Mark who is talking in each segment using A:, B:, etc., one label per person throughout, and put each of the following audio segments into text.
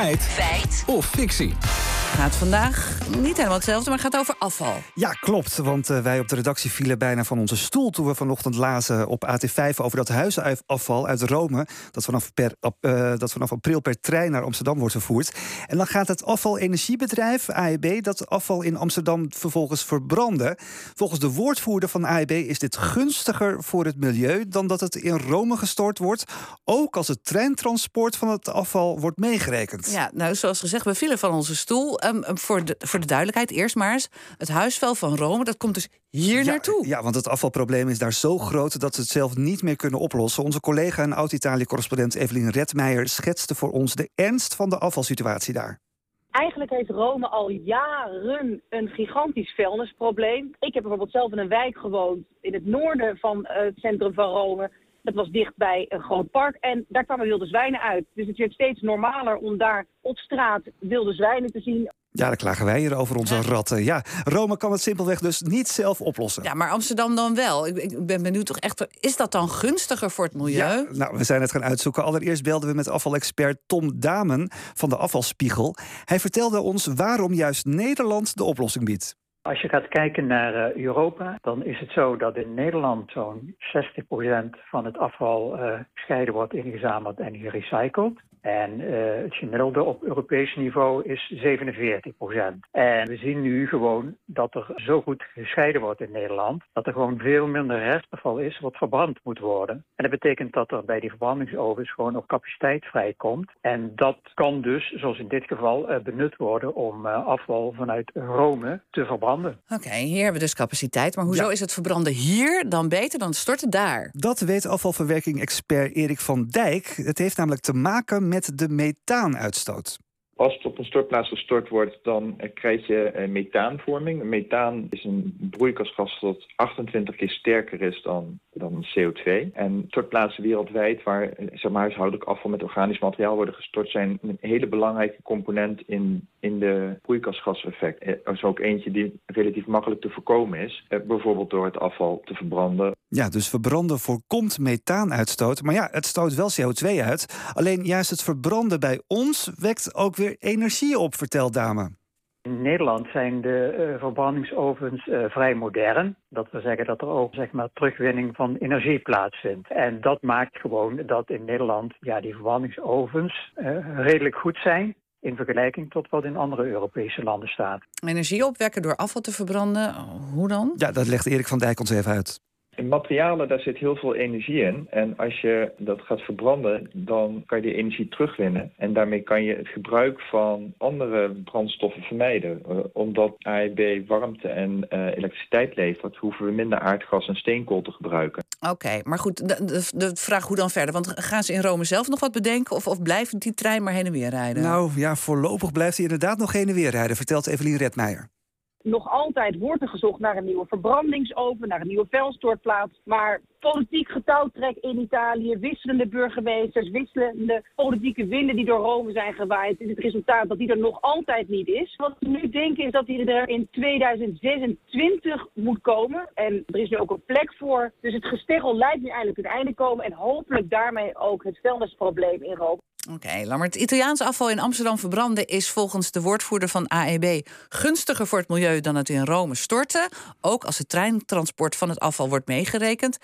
A: Feit. Feit. Of fictie
B: gaat vandaag niet helemaal hetzelfde, maar gaat over afval.
C: Ja, klopt. Want uh, wij op de redactie vielen bijna van onze stoel toen we vanochtend lazen op AT5 over dat huisafval uit Rome. Dat vanaf, per, uh, dat vanaf april per trein naar Amsterdam wordt vervoerd. En dan gaat het afvalenergiebedrijf AEB dat afval in Amsterdam vervolgens verbranden. Volgens de woordvoerder van AEB is dit gunstiger voor het milieu dan dat het in Rome gestort wordt. Ook als het treintransport van het afval wordt meegerekend.
B: Ja, nou, zoals gezegd, we vielen van onze stoel. Um, voor, de, voor de duidelijkheid, eerst maar eens. Het huisvuil van Rome, dat komt dus hier naartoe.
C: Ja, want het afvalprobleem is daar zo groot dat ze het zelf niet meer kunnen oplossen. Onze collega en oud-Italië-correspondent Evelien Redmeijer schetste voor ons de ernst van de afvalsituatie daar.
D: Eigenlijk heeft Rome al jaren een gigantisch vuilnisprobleem. Ik heb bijvoorbeeld zelf in een wijk gewoond in het noorden van het centrum van Rome. Dat was dicht bij een groot park en daar kwamen wilde zwijnen uit. Dus het werd steeds normaler om daar op straat wilde zwijnen te zien.
C: Ja, dan klagen wij hier over onze ratten. Ja, Rome kan het simpelweg dus niet zelf oplossen.
B: Ja, maar Amsterdam dan wel. Ik, ik ben benieuwd toch echt, is dat dan gunstiger voor het milieu?
C: Ja, nou, we zijn het gaan uitzoeken. Allereerst belden we met afvalexpert Tom Damen van de Afvalspiegel. Hij vertelde ons waarom juist Nederland de oplossing biedt.
E: Als je gaat kijken naar uh, Europa, dan is het zo dat in Nederland zo'n 60% van het afval uh, gescheiden wordt, ingezameld en gerecycled. En uh, het gemiddelde op Europees niveau is 47 procent. En we zien nu gewoon dat er zo goed gescheiden wordt in Nederland, dat er gewoon veel minder restafval is wat verbrand moet worden. En dat betekent dat er bij die verbrandingsovens gewoon nog capaciteit vrijkomt. En dat kan dus, zoals in dit geval, benut worden om afval vanuit Rome te verbranden.
B: Oké, okay, hier hebben we dus capaciteit. Maar hoezo ja. is het verbranden hier dan beter dan storten daar?
C: Dat weet afvalverwerking-expert Erik van Dijk. Het heeft namelijk te maken met de methaanuitstoot.
F: Als het op een stortplaats gestort wordt, dan krijg je methaanvorming. Methaan is een broeikasgas dat 28 keer sterker is dan, dan CO2. En stortplaatsen wereldwijd waar zeg maar, huishoudelijk afval met organisch materiaal worden gestort... zijn een hele belangrijke component in, in de broeikasgaseffect. Er is ook eentje die relatief makkelijk te voorkomen is. Bijvoorbeeld door het afval te verbranden.
C: Ja, dus verbranden voorkomt methaanuitstoot. Maar ja, het stoot wel CO2 uit. Alleen juist het verbranden bij ons wekt ook weer energie op, vertelt Dame.
E: In Nederland zijn de uh, verbrandingsovens uh, vrij modern. Dat wil zeggen dat er ook zeg maar, terugwinning van energie plaatsvindt. En dat maakt gewoon dat in Nederland ja, die verbrandingsovens uh, redelijk goed zijn in vergelijking tot wat in andere Europese landen staat.
B: Energie opwekken door afval te verbranden, hoe dan?
C: Ja, dat legt Erik van Dijk ons even uit.
F: In materialen, daar zit heel veel energie in. En als je dat gaat verbranden, dan kan je die energie terugwinnen. En daarmee kan je het gebruik van andere brandstoffen vermijden. Uh, omdat AEB warmte en uh, elektriciteit levert, hoeven we minder aardgas en steenkool te gebruiken.
B: Oké, okay, maar goed, de, de, de, vraag hoe dan verder? Want gaan ze in Rome zelf nog wat bedenken? Of, of blijft die trein maar heen en weer rijden?
C: Nou ja, voorlopig blijft hij inderdaad nog heen en weer rijden, vertelt Evelien Redmeijer.
D: Nog altijd wordt er gezocht naar een nieuwe verbrandingsoven, naar een nieuwe vuilstortplaats. Maar politiek getouwtrek in Italië, wisselende burgemeesters, wisselende politieke winden die door Rome zijn gewaaid, is het resultaat dat die er nog altijd niet is. Wat we nu denken is dat die er in 2026 moet komen. En er is nu ook een plek voor. Dus het gesteggel lijkt nu eindelijk het einde komen en hopelijk daarmee ook het vuilnisprobleem in Rome.
B: Oké, okay, Lammert. Italiaans afval in Amsterdam verbranden is volgens de woordvoerder van AEB gunstiger voor het milieu dan het in Rome storten. Ook als het treintransport van het afval wordt meegerekend.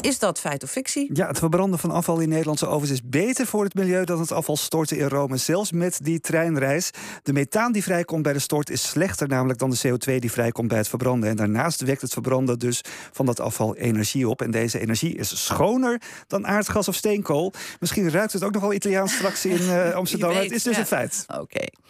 B: Is dat feit of fictie?
C: Ja, het verbranden van afval in Nederlandse ovens is beter voor het milieu dan het afval storten in Rome. Zelfs met die treinreis. De methaan die vrijkomt bij de stort is slechter namelijk dan de CO2 die vrijkomt bij het verbranden. En daarnaast wekt het verbranden dus van dat afval energie op. En deze energie is schoner dan aardgas of steenkool. Misschien ruikt het ook nog wel Italiaans straks in uh, Amsterdam.
B: Weet,
C: het is dus
B: ja.
C: een feit.
B: Oké. Okay.